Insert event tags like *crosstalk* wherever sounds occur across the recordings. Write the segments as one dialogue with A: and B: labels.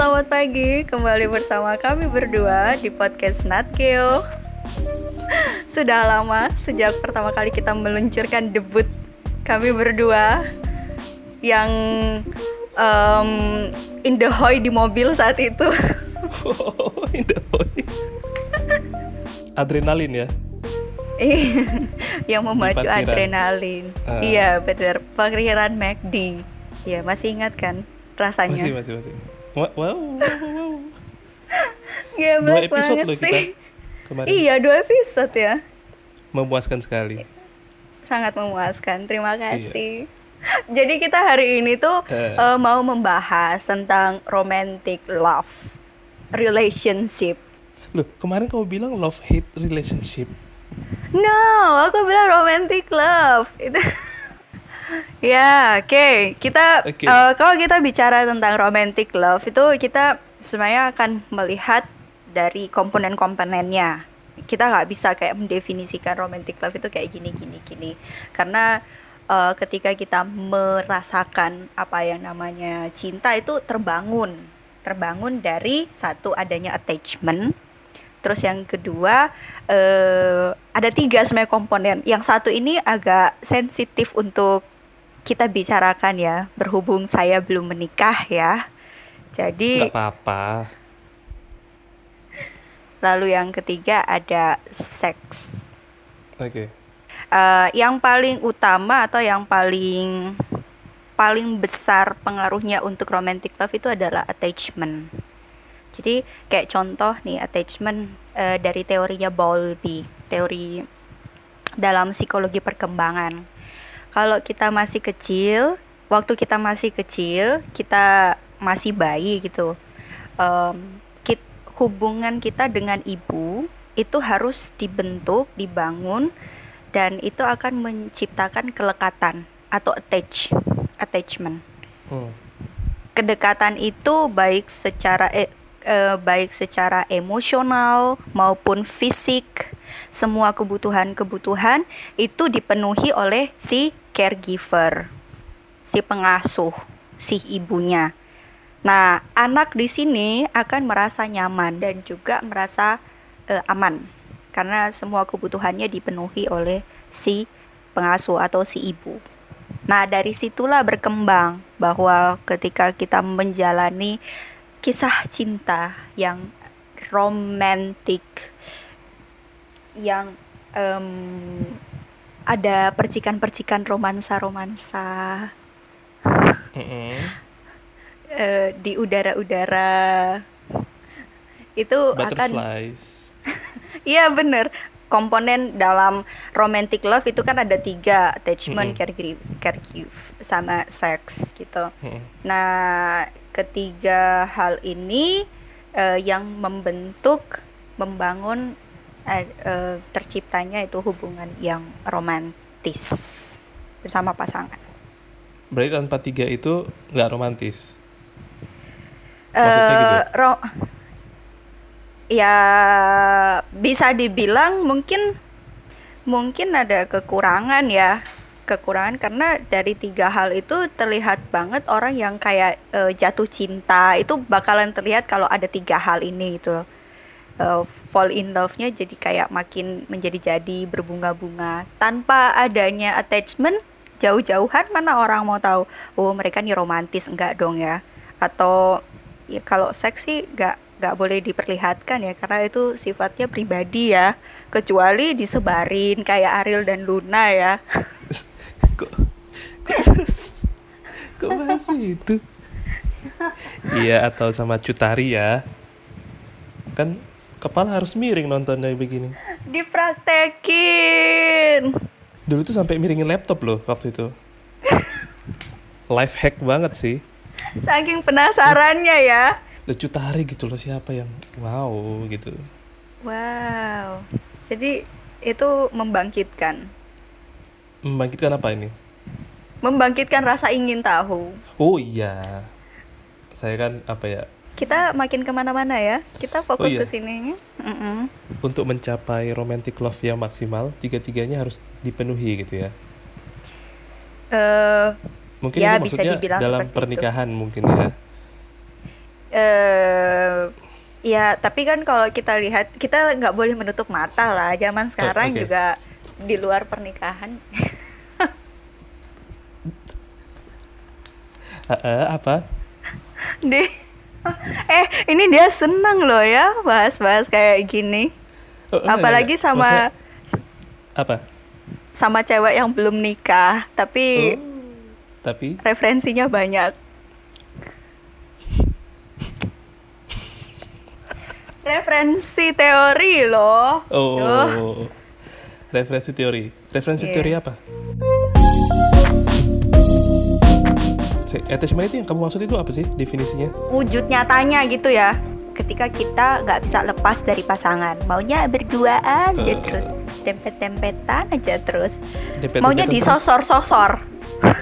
A: selamat pagi. Kembali bersama kami berdua di podcast Natkeo. Sudah lama sejak pertama kali kita meluncurkan debut kami berdua yang um, in the hoy di mobil saat itu.
B: Oh, *laughs* in the hoy. Adrenalin ya.
A: yang memacu adrenalin.
B: Ah.
A: Iya, benar. Parkiran McD. Iya, masih ingat kan rasanya?
B: Masih, masih, masih. Wow, wow, wow, wow.
A: Geblek
B: Dua episode
A: banget
B: loh
A: sih.
B: kita kemarin.
A: Iya, dua episode ya.
B: Memuaskan sekali.
A: Sangat memuaskan. Terima kasih. Jadi kita hari ini tuh
B: Eh.
A: eh, mau membahas tentang romantic love relationship.
B: Loh, kemarin kamu bilang love hate relationship.
A: No, aku bilang romantic love. Itu *laughs* Ya, oke. Kita
B: Oke.
A: eh, kalau kita bicara tentang romantic love itu kita sebenarnya akan melihat dari komponen-komponennya. Kita nggak bisa kayak mendefinisikan romantic love itu kayak gini gini gini. Karena eh, ketika kita merasakan apa yang namanya cinta itu terbangun, terbangun dari satu adanya attachment, Terus yang kedua eh, ada tiga sebenarnya komponen. Yang satu ini agak sensitif untuk kita bicarakan ya, berhubung saya belum menikah ya. Jadi
B: Nggak apa-apa.
A: lalu yang ketiga ada seks.
B: Oke.
A: Eh, yang paling utama atau yang paling paling besar pengaruhnya untuk romantic love itu adalah attachment. Jadi kayak contoh nih attachment eh, dari teorinya Bowlby, teori dalam psikologi perkembangan. Kalau kita masih kecil, waktu kita masih kecil, kita masih bayi gitu. em, kit- hubungan kita dengan ibu itu harus dibentuk, dibangun dan itu akan menciptakan kelekatan atau attach, attachment
B: Hmm.
A: kedekatan itu baik secara eh, eh, baik secara emosional maupun fisik semua kebutuhan-kebutuhan itu dipenuhi oleh si caregiver si pengasuh si ibunya. Nah anak di sini akan merasa nyaman dan juga merasa eh, aman. Karena semua kebutuhannya dipenuhi oleh si pengasuh atau si ibu. Nah, dari situlah berkembang bahwa ketika kita menjalani kisah cinta yang romantik, yang em, ada percikan-percikan romansa-romansa
B: Mm-mm.
A: eh, di udara-udara, itu akan. *laughs* Iya bener komponen dalam romantic love itu kan ada tiga attachment,
B: Mm-mm.
A: caregiver, caregiver sama seks gitu.
B: Mm-mm.
A: Nah ketiga hal ini eh, yang membentuk, membangun eh, eh, terciptanya itu hubungan yang romantis bersama pasangan.
B: Berarti tanpa tiga itu nggak romantis. Maksudnya gitu?
A: Eh, ro- ya bisa dibilang mungkin mungkin ada kekurangan ya kekurangan karena dari tiga hal itu terlihat banget orang yang kayak eh, jatuh cinta itu bakalan terlihat kalau ada tiga hal ini gitu loh. Eh, fall in love-nya jadi kayak makin menjadi-jadi berbunga-bunga. Tanpa adanya attachment jauh-jauhan mana orang mau tahu oh mereka nih romantis. Enggak dong ya. Atau ya kalau seksi nggak nggak boleh diperlihatkan ya karena itu sifatnya pribadi ya. Kecuali disebarin kayak Ariel dan Luna ya. *laughs*
B: Kok kok bahas, kok bahas itu? *laughs* Iya atau sama Cutari ya kan kepala harus miring nontonnya begini.
A: Dipraktekin.
B: Dulu tuh sampai miringin laptop loh waktu itu. *laughs* Life hack banget sih.
A: Saking penasarannya ya.
B: Loh, Cutari gitu loh siapa yang wow gitu.
A: Wow. Jadi itu membangkitkan.
B: Membangkitkan apa ini?
A: Membangkitkan rasa ingin tahu.
B: Oh iya. Saya kan apa ya
A: kita makin ke mana-mana ya kita fokus
B: Oh, iya.
A: ke sini Mm-mm.
B: untuk mencapai romantic love yang maksimal tiga-tiganya harus dipenuhi gitu ya
A: Eh,
B: mungkin
A: Ya, bisa
B: maksudnya
A: dibilang
B: dalam
A: seperti itu.
B: pernikahan mungkin ya
A: eh ya tapi kan kalau kita lihat kita nggak boleh menutup mata lah zaman sekarang
B: oke.
A: juga di luar pernikahan *laughs*
B: Eh, eh, apa?
A: di *laughs* eh ini dia seneng loh ya bahas-bahas kayak gini
B: Oh, enggak,
A: apalagi
B: enggak.
A: sama
B: Maksudnya, apa?
A: sama cewek yang belum nikah tapi
B: Oh, tapi
A: referensinya banyak *laughs* referensi teori loh
B: oh,
A: Duh.
B: referensi teori. Referensi
A: Iya.
B: teori apa? Attachment itu yang kamu maksud itu apa sih definisinya?
A: wujud nyatanya gitu ya ketika kita nggak bisa lepas dari pasangan maunya berduaan aja
B: Eh.
A: terus dempet-dempetan aja terus
B: Dempet-dempetan
A: maunya disosor-sosor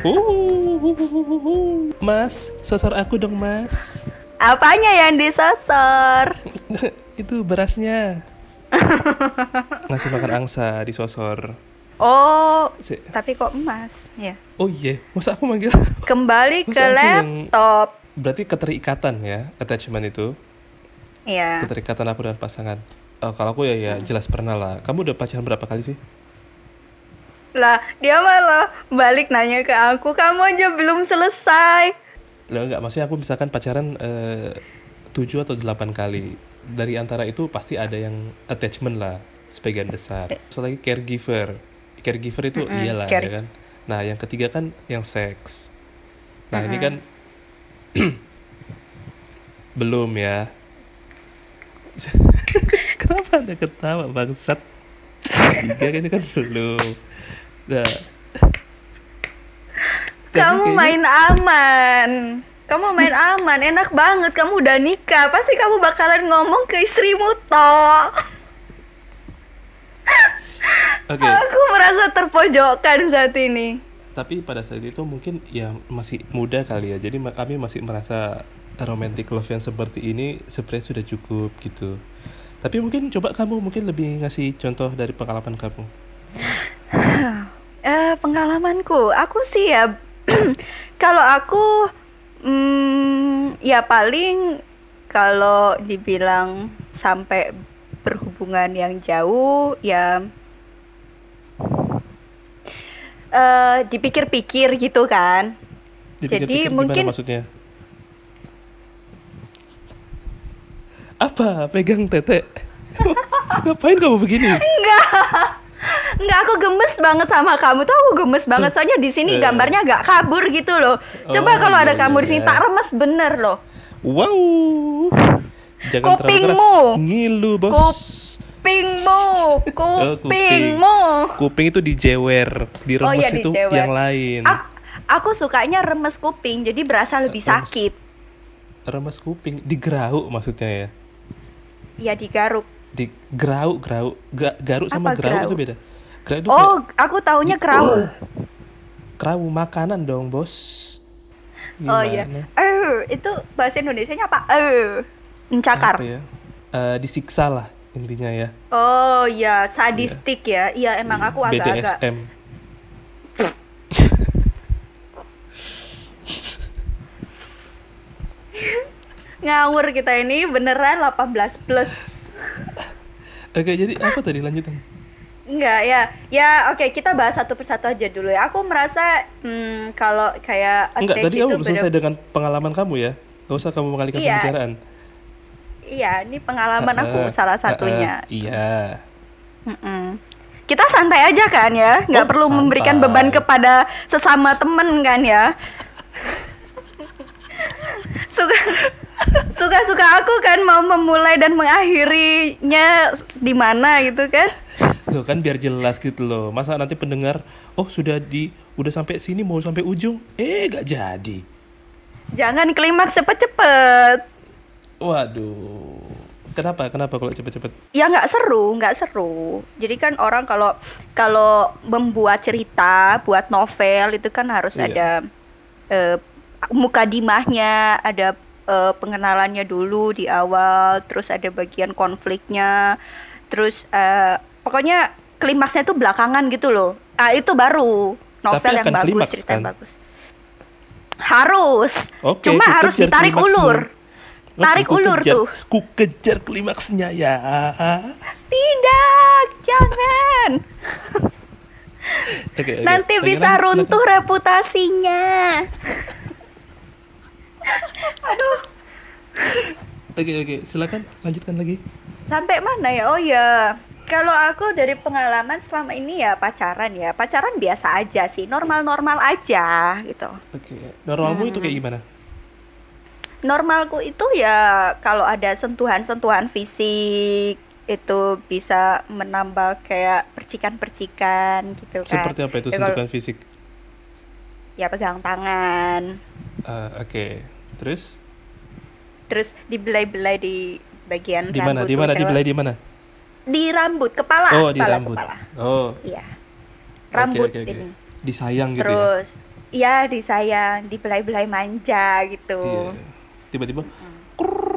B: Uh, mas, sosor aku dong mas.
A: apanya yang disosor *laughs*
B: itu berasnya. *laughs* Ngasih makan angsa disosor.
A: Oh
B: Si-
A: tapi kok emas ya
B: Oh iya, masa aku manggil?
A: kembali ke
B: aku yang-
A: laptop
B: Berarti keterikatan ya, attachment itu.
A: ya
B: Keterikatan aku dengan pasangan. Eh, kalau aku ya ya jelas pernah lah. Kamu udah pacaran berapa kali sih?
A: lah dia malah balik nanya ke aku kamu aja belum selesai
B: Loh enggak, maksudnya aku misalkan pacaran eh, 7 atau 8 kali. Dari antara itu pasti ada yang attachment lah, sebagian besar. So lagi caregiver. Caregiver itu
A: Mm-mm,
B: iyalah
A: care-
B: ya kan. Nah, yang ketiga kan yang seks. Nah, ini kan *clears throat* belum ya. *laughs* Kenapa ada ketawa bangsat? Tiga kan ini kan belum. Nah.
A: Kamu
B: kayaknya-
A: main aman kamu main aman enak banget kamu udah nikah pasti kamu bakalan ngomong ke istrimu toh
B: Oke.
A: aku merasa terpojokkan saat ini.
B: Tapi pada saat itu mungkin ya masih muda kali ya. Jadi kami masih merasa romantic love yang seperti ini sebenarnya sudah cukup gitu. Tapi mungkin coba kamu mungkin lebih ngasih contoh dari pengalaman kamu. *laughs*
A: Eh pengalamanku. Aku sih ya *clears throat* kalau aku hmm, ya paling kalau dibilang sampai berhubungan yang jauh ya eh dipikir-pikir gitu kan.
B: Dipikir-pikir
A: Jadi mungkin-
B: maksudnya? Apa? Pegang tete *laughs* ngapain kamu begini?
A: Enggak, aku gemes banget sama kamu tuh. Aku gemes banget. Soalnya di sini
B: Eh.
A: gambarnya agak kabur gitu loh. Coba
B: Oh,
A: kalau ada
B: iya,
A: kamu
B: iya,
A: di sini
B: iya.
A: tak remes bener loh.
B: wow. Jangan
A: Kupingmu.
B: ngilu bos
A: Kupingmu, *laughs*
B: kuping.
A: kupingmu.
B: kuping itu dijewer diremes
A: Oh iya,
B: itu
A: dijewer.
B: yang lain
A: Aku, aku sukanya remes kuping jadi berasa lebih
B: Remes.
A: sakit.
B: remes kuping digerau maksudnya ya
A: Ya digaruk.
B: di gerau gerau Ga- garuk sama
A: Apa
B: gerau
A: gerau?
B: itu beda gerau itu
A: Oh,
B: kayak
A: aku taunya kerau.
B: kerau makanan dong bos
A: Oh iya.
B: Gimana?
A: Eh, itu bahasa Indonesianya apa? Eh, mencakar.
B: apa ya Eh, disiksa lah intinya ya
A: Oh iya, sadistik ya. Iya, emang aku agak-agak
B: BDSM
A: ngawur kita ini beneran 18 plus.
B: oke jadi apa tadi lanjutan
A: Enggak ya, ya oke kita bahas satu persatu aja dulu ya. Aku merasa hmm, kalau kayak
B: enggak tadi kamu belum selesai dengan pengalaman kamu ya gak usah kamu mengalihkan
A: Iya.
B: pembicaraan
A: Iya, ini pengalaman
B: Eh,
A: aku salah satunya.
B: eh, iya
A: Mm-mm. Kita santai aja kan ya, nggak
B: Oh,
A: perlu memberikan
B: santai.
A: beban kepada sesama temen kan ya. *laughs* suka suka suka aku kan mau memulai dan mengakhirinya di mana gitu kan.
B: Loh kan biar jelas gitu loh masa nanti pendengar oh sudah di udah sampai sini mau sampai ujung eh gak jadi
A: Jangan klimaks cepet-cepet.
B: Waduh. Kenapa? Kenapa kalau cepet-cepet?
A: Ya nggak seru nggak seru. Jadi kan orang kalau kalau membuat cerita buat novel itu kan harus
B: Iya.
A: ada eh, mukadimahnya ada eh, pengenalannya dulu di awal terus ada bagian konfliknya terus eh, pokoknya klimaksnya itu belakangan gitu loh. Ah itu baru. Novel
B: Tapi
A: yang bagus
B: klimaks,
A: cerita yang
B: kan?
A: bagus. Harus.
B: Oke,
A: cuma harus ditarik ulur tarik
B: ku
A: ulur
B: kejar-
A: tuh.
B: Ku kejar klimaksnya ya.
A: Tidak, jangan.
B: Oke, oke.
A: Nanti
B: Oke,
A: bisa
B: lanjut,
A: runtuh
B: silakan.
A: reputasinya.
B: Oke, oke. Silakan lanjutkan lagi.
A: Sampai mana ya? Oh ya, kalau aku dari pengalaman selama ini ya pacaran ya, pacaran biasa aja sih, normal-normal aja gitu.
B: Oke. Normalmu itu
A: Hmm.
B: kayak gimana?
A: Normalku itu ya kalau ada sentuhan-sentuhan fisik itu bisa menambah kayak percikan-percikan gitu kan.
B: Seperti apa itu
A: Ya, kalau-
B: sentuhan fisik?
A: Ya pegang tangan,
B: Ah, oke. Terus
A: terus dibelai-belai di bagian
B: di mana? Di mana? Dibelai di mana?
A: Di rambut, kepala,
B: Oh, di
A: kepala,
B: rambut.
A: kepala.
B: Oh.
A: Iya. Rambut
B: oke, oke.
A: ini.
B: Disayang gitu ya.
A: Terus Iya disayang, dibelai-belai manja gitu.
B: Iya. Tiba-tiba kurr.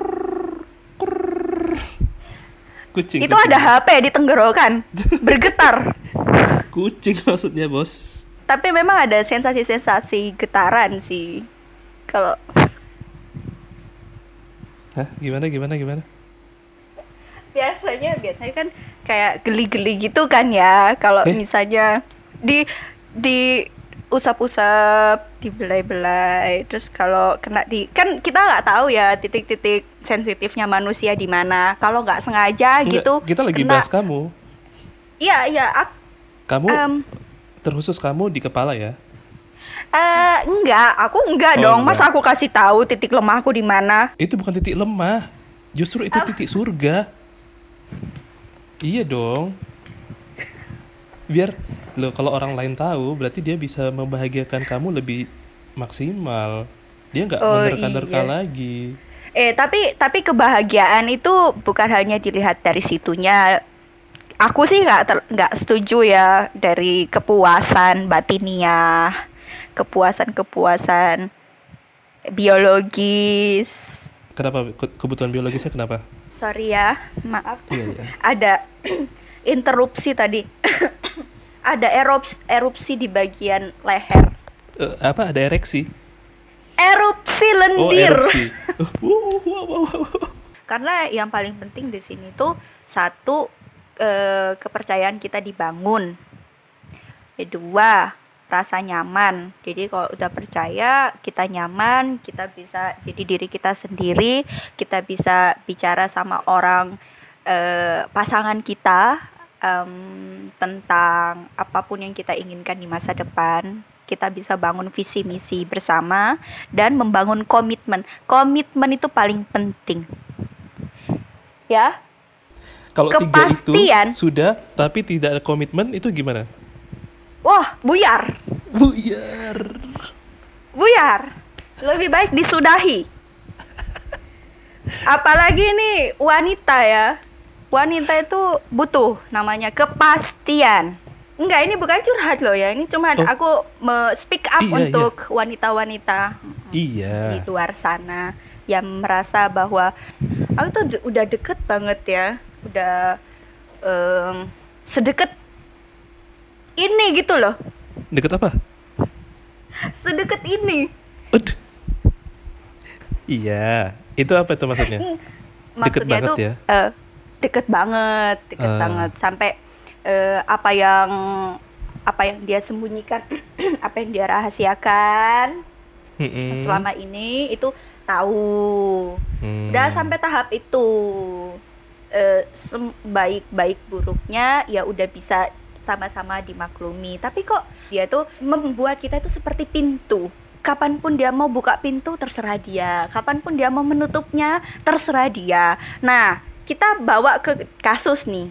B: kucing.
A: Itu
B: kucing.
A: ada HP di tenggorokan, *laughs* bergetar.
B: kucing *laughs* maksudnya, Bos.
A: Tapi memang ada sensasi-sensasi getaran sih. Kalau
B: Hah? Gimana gimana gimana?
A: biasanya biasanya kan kayak geli-geli gitu kan ya. Kalau
B: Eh?
A: misalnya di di usap-usap, dibelai-belai. Terus kalau kena di kan kita nggak tahu ya titik-titik sensitifnya manusia di mana. Kalau nggak sengaja
B: Enggak,
A: gitu.
B: kita lagi
A: kena-
B: bahas kamu.
A: Iya iya. ak-
B: Kamu
A: em,
B: terkhusus kamu di kepala ya?
A: Eh, enggak, aku enggak
B: Oh,
A: dong.
B: enggak.
A: Masa aku kasih tahu titik lemahku di mana?
B: Itu bukan titik lemah. Justru itu titik surga. Iya dong. Biar lo kalau orang lain tahu berarti dia bisa membahagiakan kamu lebih maksimal. Dia nggak
A: Oh,
B: menerka-nerka
A: iya.
B: lagi.
A: Eh, tapi tapi kebahagiaan itu bukan hanya dilihat dari situnya. Aku sih nggak nggak setuju ya dari kepuasan batiniah, kepuasan-kepuasan biologis.
B: Kenapa Ke- kebutuhan biologisnya kenapa?
A: Sorry ya, maaf.
B: Iya iya.
A: Ada *clears throat* interupsi tadi. *clears throat* Ada erups erupsi di bagian leher.
B: Eh, apa ada ereksi?
A: Erupsi
B: Oh
A: lendir.
B: erupsi. *laughs* Uh, wow, wow, wow.
A: Karena yang paling penting di sini tuh satu eh, kepercayaan kita dibangun. Kedua, rasa nyaman. Jadi kalau udah percaya, kita nyaman, kita bisa jadi diri kita sendiri, kita bisa bicara sama orang eh, pasangan kita em, tentang apa pun yang kita inginkan di masa depan. Kita bisa bangun visi misi bersama dan membangun komitmen. Komitmen itu paling penting. Ya,
B: Kalau tiga itu
A: Kepastian.
B: sudah tapi tidak ada komitmen itu gimana?
A: wah buyar,
B: Buyar.
A: buyar. Lebih baik disudahi. Apalagi nih wanita ya. Wanita itu butuh namanya kepastian. Enggak, ini bukan curhat loh ya. Ini cuma
B: Oh.
A: aku speak up
B: Iya,
A: untuk wanita-wanita di
B: Iya.
A: luar sana yang merasa bahwa aku tuh udah deket banget ya, udah em, sedekat ini gitu loh,
B: Deket apa?
A: sedekat ini.
B: Ud. Iya. Itu apa itu maksudnya? *laughs* Deket
A: Maksudnya
B: banget
A: tuh
B: ya?
A: eh, deket banget, deket
B: Ah.
A: banget sampai eh, apa yang apa yang dia sembunyikan, *clears throat* apa yang dia rahasiakan
B: Mm-mm.
A: selama ini itu tahu.
B: Hmm.
A: udah sampai tahap itu eh, sem- baik baik buruknya ya udah bisa sama-sama dimaklumi tapi kok dia tuh membuat kita itu seperti pintu kapan pun dia mau buka pintu terserah dia kapan pun dia mau menutupnya terserah dia nah kita bawa ke kasus nih.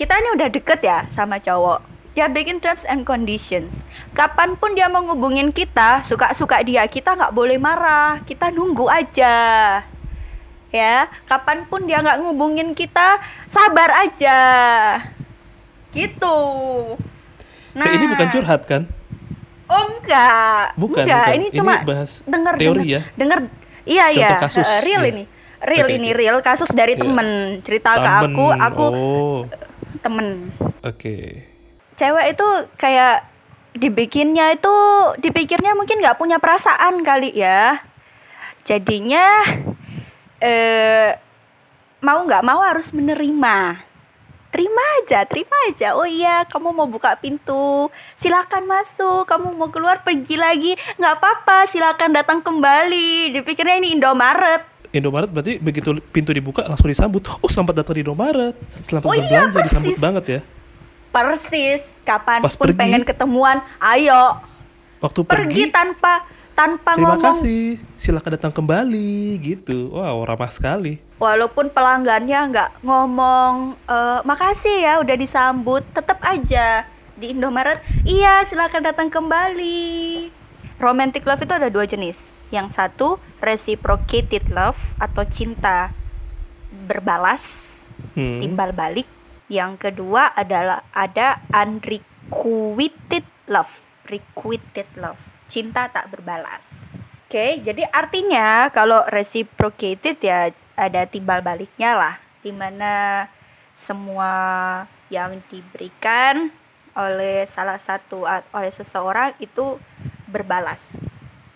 A: Kita ini udah deket ya sama cowok. Dia bikin terms and conditions. Kapan pun dia mau ngubungin kita suka-suka dia kita nggak boleh marah. Kita nunggu aja. Ya kapan pun dia nggak ngubungin kita sabar aja. Gitu. Nah
B: Eh, ini bukan curhat kan?
A: oh enggak.
B: Bukan,
A: enggak
B: bukan.
A: ini
B: Ini
A: cuma
B: bahas
A: denger
B: teori
A: denger,
B: ya?
A: denger. Iya
B: Contoh
A: iya.
B: kasus,
A: eh, real
B: iya.
A: ini real
B: Oke,
A: ini
B: oke.
A: real. Kasus dari
B: Iya.
A: temen. Cerita ke
B: Temen.
A: aku aku
B: Oh.
A: temen.
B: Oke.
A: cewek itu kayak dibikinnya itu dipikirnya mungkin nggak punya perasaan kali ya. Jadinya eh mau nggak mau harus menerima. Terima aja terima aja. Oh iya kamu mau buka pintu. Silakan masuk. Kamu mau keluar pergi lagi. Nggak apa-apa silakan datang kembali. Dipikirnya ini Indomaret
B: Indomaret berarti begitu pintu dibuka langsung disambut. Oh selamat datang di Indomaret. Selamat
A: Oh iya,
B: berbelanja disambut
A: persis.
B: banget ya.
A: persis
B: Pas
A: kapan pun
B: pergi.
A: pengen ketemuan ayo
B: Waktu
A: pergi
B: pergi,
A: tanpa tanpa
B: terima
A: ngomong
B: kasih, silakan datang kembali gitu. Wow ramah sekali.
A: walaupun pelanggannya nggak ngomong "Eh, makasih ya udah disambut tetap aja di Indomaret iya silakan datang kembali romantic love itu ada dua jenis. Yang satu reciprocated love atau cinta berbalas
B: Hmm.
A: timbal balik. Yang kedua adalah ada unrequited love requited love. Cinta tak berbalas. Oke jadi artinya kalau reciprocated ya ada timbal baliknya lah di mana semua yang diberikan oleh salah satu oleh seseorang itu berbalas.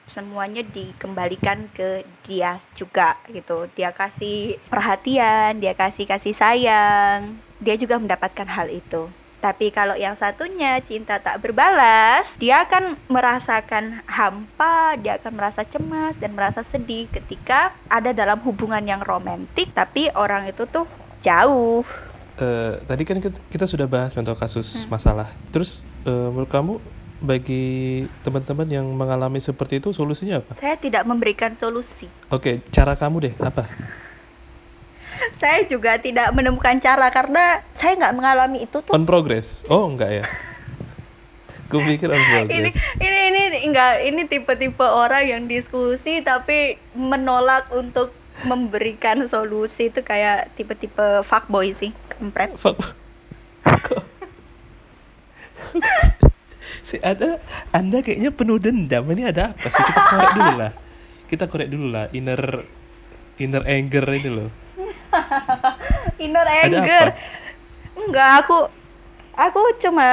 A: Semuanya dikembalikan ke dia juga gitu. Dia kasih perhatian dia kasih kasih sayang. Dia juga mendapatkan hal itu. Tapi kalau yang satunya cinta tak berbalas dia akan merasakan hampa dia akan merasa cemas dan merasa sedih ketika ada dalam hubungan yang romantis tapi orang itu tuh jauh.
B: Eh, tadi kan kita, kita sudah bahas contoh kasus
A: Hmm.
B: masalah. Terus eh, menurut kamu bagi teman-teman yang mengalami seperti itu solusinya apa?
A: saya tidak memberikan solusi
B: Oke, cara kamu deh apa?
A: saya juga tidak menemukan cara karena saya nggak mengalami itu tuh
B: On progress? Oh enggak ya? Gue pikir on
A: ini
B: progress.
A: ini ini enggak ini tipe-tipe orang yang diskusi tapi menolak untuk memberikan solusi itu kayak tipe-tipe fuckboy sih kampret
B: Fuck. Si ada Anda kayaknya penuh dendam. Ini ada apa sih? Kita korek dulu lah. Kita korek dulu lah inner inner anger ini loh. *laughs*
A: inner anger enggak aku aku cuma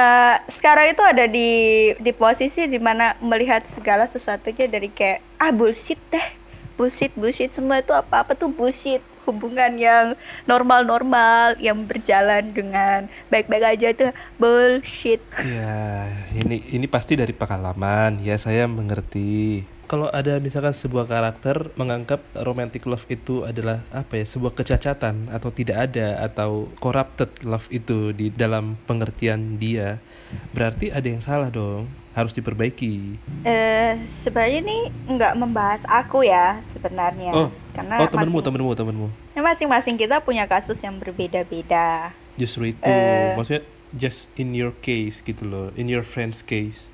A: sekarang itu ada di di posisi di mana melihat segala sesuatunya dari kayak ah bullshit deh bullshit bullshit semua itu apa apa tuh bullshit hubungan yang normal-normal yang berjalan dengan baik-baik aja itu bullshit
B: Ya, ini ini pasti dari pengalaman. Ya, saya mengerti. Kalau ada misalkan sebuah karakter menganggap romantic love itu adalah apa ya, sebuah kecacatan atau tidak ada atau corrupted love itu di dalam pengertian dia, berarti ada yang salah dong. Harus diperbaiki.
A: eh sebenarnya ini nggak membahas aku ya sebenarnya
B: Oh,
A: karena
B: oh temenmu,
A: masing-
B: temenmu, temenmu.
A: ya, masing-masing kita punya kasus yang berbeda-beda
B: Justru itu,
A: Eh.
B: maksudnya just in your case gitu loh, in your friend's case.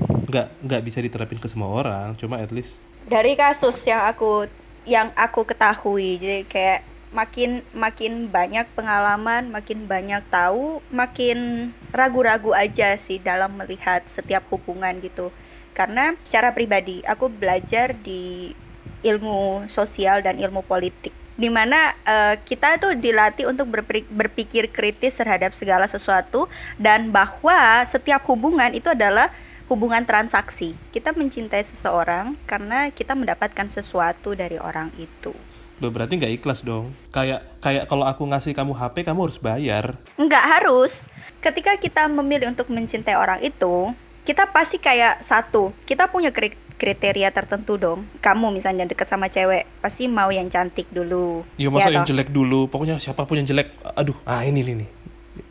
B: Nggak nggak bisa diterapin ke semua orang, cuma at least
A: dari kasus yang aku yang aku ketahui jadi kayak makin makin banyak pengalaman makin banyak tahu makin ragu-ragu aja sih dalam melihat setiap hubungan gitu karena secara pribadi aku belajar di ilmu sosial dan ilmu politik di mana eh, kita tuh dilatih untuk berpikir kritis terhadap segala sesuatu dan bahwa setiap hubungan itu adalah hubungan transaksi. Kita mencintai seseorang karena kita mendapatkan sesuatu dari orang itu.
B: Loh berarti nggak ikhlas dong. Kayak kayak kalau aku ngasih kamu HP kamu harus bayar.
A: Enggak harus. Ketika kita memilih untuk mencintai orang itu, kita pasti kayak satu, kita punya kriteria tertentu dong. Kamu misalnya deket sama cewek, pasti mau yang cantik dulu.
B: Ya masa yang
A: toh?
B: jelek dulu. Pokoknya siapa pun yang jelek. Aduh, ah ini nih nih.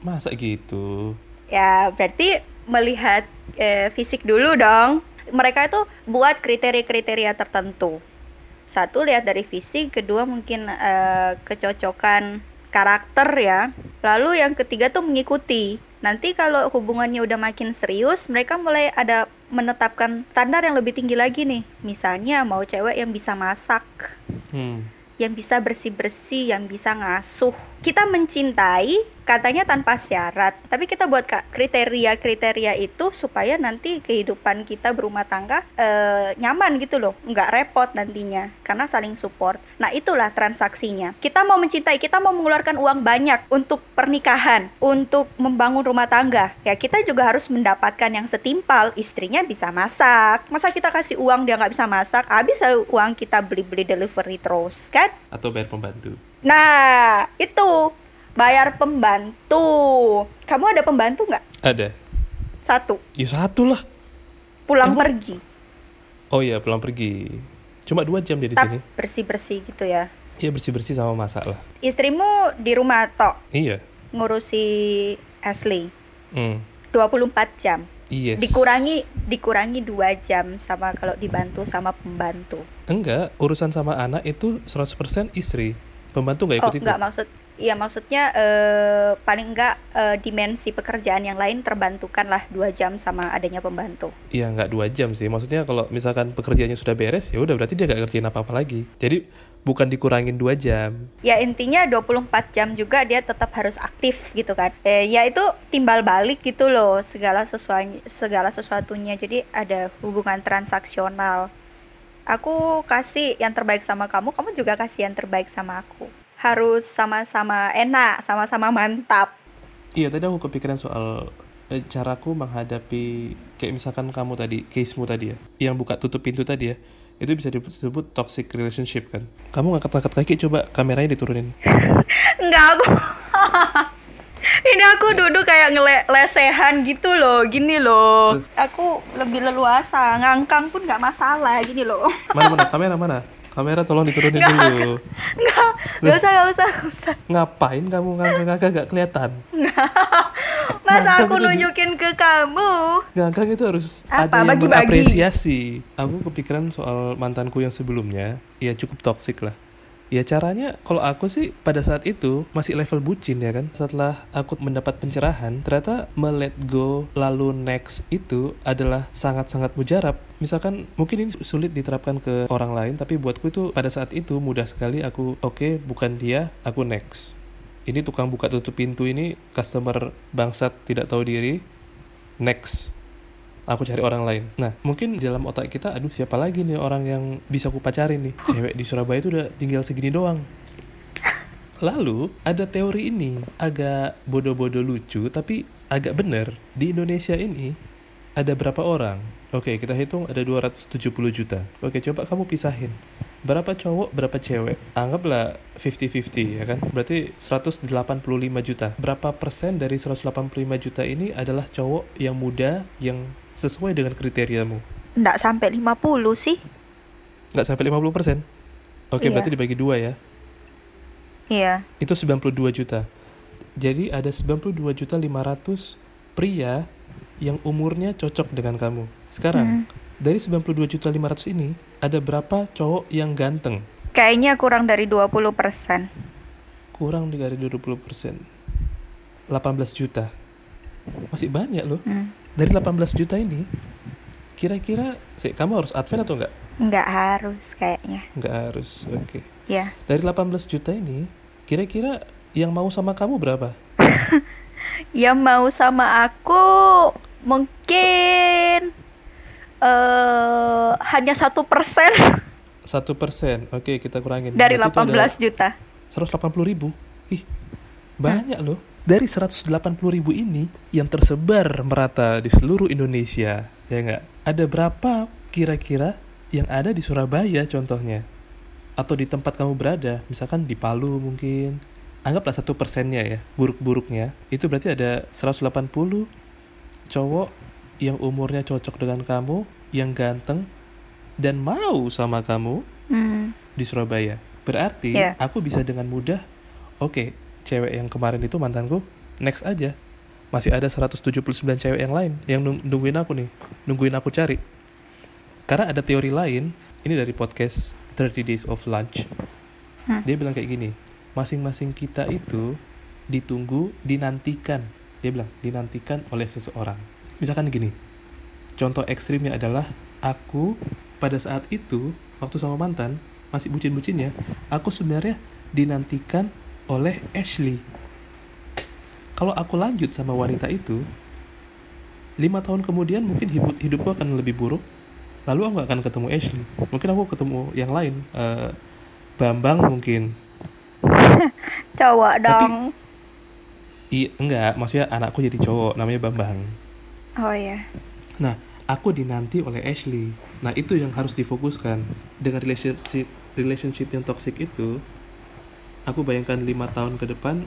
B: Masa gitu?
A: Ya, berarti melihat eh, fisik dulu dong. Mereka itu buat kriteria-kriteria tertentu. Satu lihat dari fisik, kedua mungkin eh, kecocokan karakter ya. Lalu yang ketiga tuh mengikuti. Nanti kalau hubungannya udah makin serius, mereka mulai ada menetapkan standar yang lebih tinggi lagi nih. Misalnya mau cewek yang bisa masak,
B: Hmm.
A: yang bisa bersih-bersih, yang bisa ngasuh, kita mencintai katanya tanpa syarat, tapi kita buat kriteria-kriteria itu supaya nanti kehidupan kita berumah tangga eh, nyaman gitu loh, nggak repot nantinya karena saling support. Nah itulah transaksinya. Kita mau mencintai, kita mau mengeluarkan uang banyak untuk pernikahan, untuk membangun rumah tangga. Ya kita juga harus mendapatkan yang setimpal. Istrinya bisa masak, masa kita kasih uang dia nggak bisa masak, habis uang kita beli-beli delivery terus, kan?
B: Atau bayar pembantu.
A: Nah, itu bayar pembantu. Kamu ada pembantu nggak?
B: Ada.
A: Satu,
B: Ya satu lah.
A: pulang
B: Emang?
A: pergi,
B: Oh iya pulang pergi. Cuma dua jam dia di sini.
A: bersih bersih gitu ya.
B: Iya bersih bersih sama masak lah.
A: Istrimu di rumah tok
B: Iya.
A: ngurusi Ashley
B: Hmm.
A: 24 jam.
B: Yes.
A: Dikurangi dikurangi dua jam sama kalau dibantu sama pembantu.
B: Enggak, urusan sama anak itu 100% istri. Pembantu nggak
A: Oh,
B: ikut itu.
A: nggak maksud Iya maksudnya eh, paling enggak eh, dimensi pekerjaan yang lain terbantukan lah dua jam sama adanya pembantu.
B: Iya nggak dua jam sih. Maksudnya kalau misalkan pekerjaannya sudah beres, ya udah berarti dia nggak kerjain apa-apa lagi. Jadi bukan dikurangin dua jam.
A: ya intinya 24 jam juga dia tetap harus aktif gitu kan eh, ya itu timbal balik gitu loh segala sesuatu segala sesuatunya jadi ada hubungan transaksional aku kasih yang terbaik sama kamu kamu juga kasih yang terbaik sama aku harus sama-sama enak sama-sama mantap
B: Iya tadi aku kepikiran soal eh, caraku menghadapi kayak misalkan kamu tadi, casemu tadi ya, yang buka tutup pintu tadi ya, itu bisa disebut toxic relationship kan. Kamu ngangkat-ngangkat kaki coba kameranya diturunin. *laughs*
A: Enggak aku *laughs* Ini aku duduk kayak ngelesehan gitu loh, gini loh. Aku lebih leluasa, ngangkang pun nggak masalah, gini loh.
B: Mana mana kamera mana? Kamera tolong diturunin dulu.
A: Nggak, nggak usah, nggak usah, nggak usah.
B: Ngapain kamu ngangkat-ngangkat gak kelihatan?
A: Masa
B: Ngangkang
A: aku nunjukin ke kamu?
B: Ngangkang itu harus
A: Apa?
B: ada yang
A: Bagi-bagi?
B: mengapresiasi. Aku kepikiran soal mantanku yang sebelumnya, ya cukup toksik lah. Ya caranya, kalau aku sih pada saat itu masih level bucin ya kan. Setelah aku mendapat pencerahan, ternyata melet go lalu next itu adalah sangat-sangat mujarab. Misalkan mungkin ini sulit diterapkan ke orang lain, tapi buatku itu pada saat itu mudah sekali aku oke bukan dia, aku next. Ini tukang buka tutup pintu ini customer bangsat tidak tahu diri, next aku cari orang lain. Nah, mungkin di dalam otak kita, aduh siapa lagi nih orang yang bisa aku pacarin nih? Cewek di Surabaya itu udah tinggal segini doang. Lalu ada teori ini agak bodoh-bodoh lucu tapi agak bener di Indonesia ini ada berapa orang? Oke kita hitung ada 270 juta. Oke coba kamu pisahin berapa cowok berapa cewek anggaplah 50-50 ya kan berarti 185 juta berapa persen dari 185 juta ini adalah cowok yang muda yang sesuai dengan kriteriamu
A: Nggak sampai 50 sih.
B: nggak sampai 50 persen oke
A: Iya.
B: berarti dibagi dua ya
A: Iya.
B: itu 92 juta. Jadi ada 92 juta 500 pria yang umurnya cocok dengan kamu. Sekarang,
A: Hmm.
B: dari 92 juta 500 ini, ada berapa cowok yang ganteng?
A: Kayaknya kurang dari 20%.
B: Kurang dari 20 persen. 18 juta. Masih banyak loh.
A: Hmm.
B: Dari 18 juta ini, kira-kira, sih, kamu harus advent atau enggak?
A: Nggak harus kayaknya.
B: Enggak harus, oke.
A: Ya.
B: Dari 18 juta ini, kira-kira yang mau sama kamu berapa? *laughs*
A: Yang mau sama aku mungkin eh hanya satu persen *laughs*
B: Satu persen, oke kita kurangin.
A: dari
B: Berarti itu ada-
A: 18 juta.
B: 180 ribu ih banyak loh dari 180 ribu ini yang tersebar merata di seluruh Indonesia ya nggak ada berapa kira-kira yang ada di Surabaya contohnya atau di tempat kamu berada misalkan di Palu mungkin anggaplah satu persennya ya buruk-buruknya itu berarti ada 180 cowok yang umurnya cocok dengan kamu yang ganteng dan mau sama kamu
A: Hmm.
B: di Surabaya. Berarti
A: Iya.
B: aku bisa dengan mudah, oke, cewek yang kemarin itu mantanku, next aja. Masih ada 179 cewek yang lain yang nung- nungguin aku nih, nungguin aku cari. Karena ada teori lain, ini dari podcast 30 Days of Lunch.
A: Hmm.
B: Dia bilang kayak gini, masing-masing kita itu ditunggu, dinantikan. Dia bilang, dinantikan oleh seseorang. Misalkan gini, contoh ekstrimnya adalah aku pada saat itu waktu sama mantan masih bucin-bucinnya aku sebenarnya dinantikan oleh Ashley. Kalau aku lanjut sama wanita itu, lima tahun kemudian mungkin hidup hidupku akan lebih buruk. Lalu aku nggak akan ketemu Ashley. Mungkin aku ketemu yang lain, eh, Bambang mungkin. *laughs*
A: Cowok
B: Tapi-
A: dong.
B: Iya, enggak, maksudnya anakku jadi cowok, namanya Bambang.
A: Oh ya.
B: Nah, aku dinanti oleh Ashley. Nah, itu yang harus difokuskan. Dengan relationship relationship yang toxic itu, aku bayangkan lima tahun ke depan,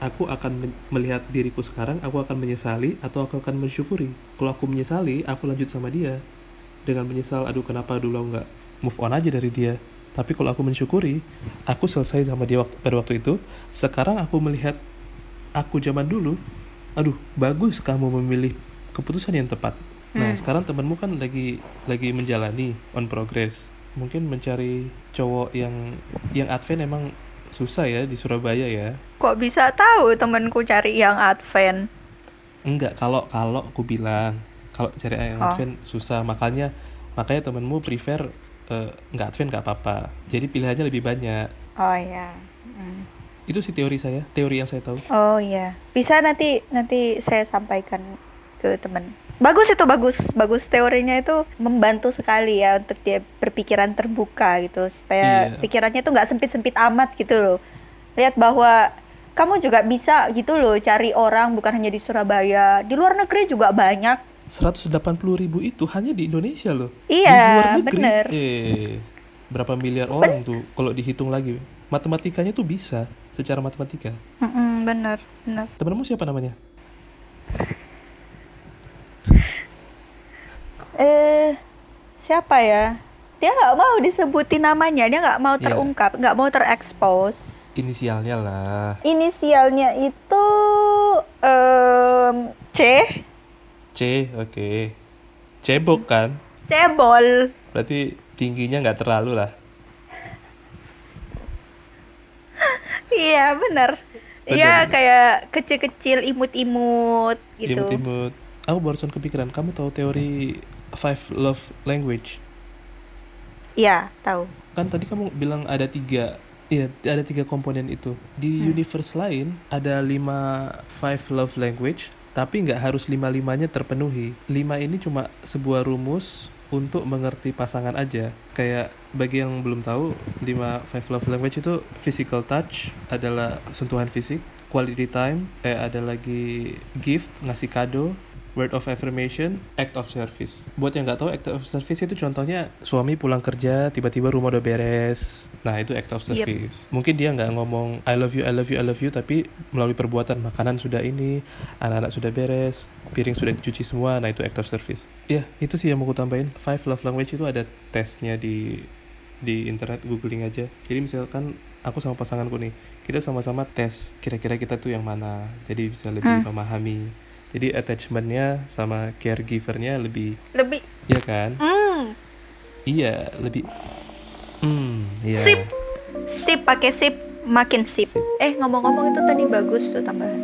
B: aku akan melihat diriku sekarang, aku akan menyesali atau aku akan mensyukuri. Kalau aku menyesali, aku lanjut sama dia. Dengan menyesal, aduh kenapa dulu aku nggak move on aja dari dia. Tapi kalau aku mensyukuri, aku selesai sama dia waktu, pada waktu itu. Sekarang aku melihat aku zaman dulu, aduh bagus kamu memilih keputusan yang tepat. Nah
A: Hmm.
B: sekarang temenmu kan lagi lagi menjalani on progress. Mungkin mencari cowok yang yang advent emang susah ya di Surabaya ya.
A: Kok bisa tahu temanku cari yang advent?
B: Enggak kalau kalau aku bilang kalau cari yang
A: Oh.
B: advent susah makanya makanya temenmu prefer nggak advent nggak apa-apa. Jadi pilihannya lebih banyak.
A: Oh ya. Hmm.
B: Itu sih teori saya, teori yang saya tahu.
A: Oh iya, bisa nanti nanti saya sampaikan ke teman. Bagus itu bagus, bagus teorinya itu membantu sekali ya untuk dia berpikiran terbuka gitu supaya
B: Iya.
A: pikirannya tuh nggak sempit-sempit amat gitu loh. Lihat bahwa kamu juga bisa gitu loh cari orang bukan hanya di Surabaya, di luar negeri juga banyak.
B: 180 ribu itu hanya di Indonesia loh.
A: Iya,
B: di luar negeri,
A: bener.
B: Eh, berapa miliar orang tuh kalau dihitung lagi. Matematikanya tuh bisa secara matematika.
A: Mm-mm, bener, bener.
B: Temenmu siapa namanya? *laughs*
A: Eh, siapa ya? Dia nggak mau disebutin namanya, dia nggak mau
B: Iya.
A: terungkap, nggak mau terekspos.
B: Inisialnya lah.
A: Inisialnya itu em, C,
B: C, oke. Cebok kan?
A: cebol.
B: Berarti tingginya nggak terlalu lah. *laughs*
A: Iya bener.
B: Bener.
A: Iya kayak kecil-kecil imut-imut gitu.
B: Imut-imut. Aku barusan kepikiran, kamu tahu teori five love language?
A: Iya tahu.
B: kan tadi kamu bilang ada tiga Iya, ada tiga komponen itu. Di
A: Hmm.
B: universe lain ada lima five love language, tapi nggak harus lima limanya terpenuhi. Lima ini cuma sebuah rumus untuk mengerti pasangan aja. Kayak bagi yang belum tahu, lima five love language itu physical touch adalah sentuhan fisik, quality time, eh ada lagi gift ngasih kado, word of affirmation, act of service. Buat yang nggak tahu, act of service itu contohnya suami pulang kerja, tiba-tiba rumah udah beres. Nah itu act of
A: Yep.
B: service. Mungkin dia nggak ngomong I love you, I love you, I love you, tapi melalui perbuatan makanan sudah ini, anak-anak sudah beres, piring sudah dicuci semua. Nah itu act of service. Ya itu sih yang mau aku tambahin. Five love language itu ada tesnya di di internet googling aja. Jadi misalkan aku sama pasanganku nih, kita sama-sama tes kira-kira kita tuh yang mana. Jadi bisa lebih
A: Hmm.
B: memahami jadi attachmentnya sama caregivernya lebih
A: lebih
B: iya kan
A: mm.
B: iya lebih mm, iya.
A: sip sip pakai sip makin sip,
B: sip.
A: eh ngomong-ngomong itu tadi bagus tuh tambahan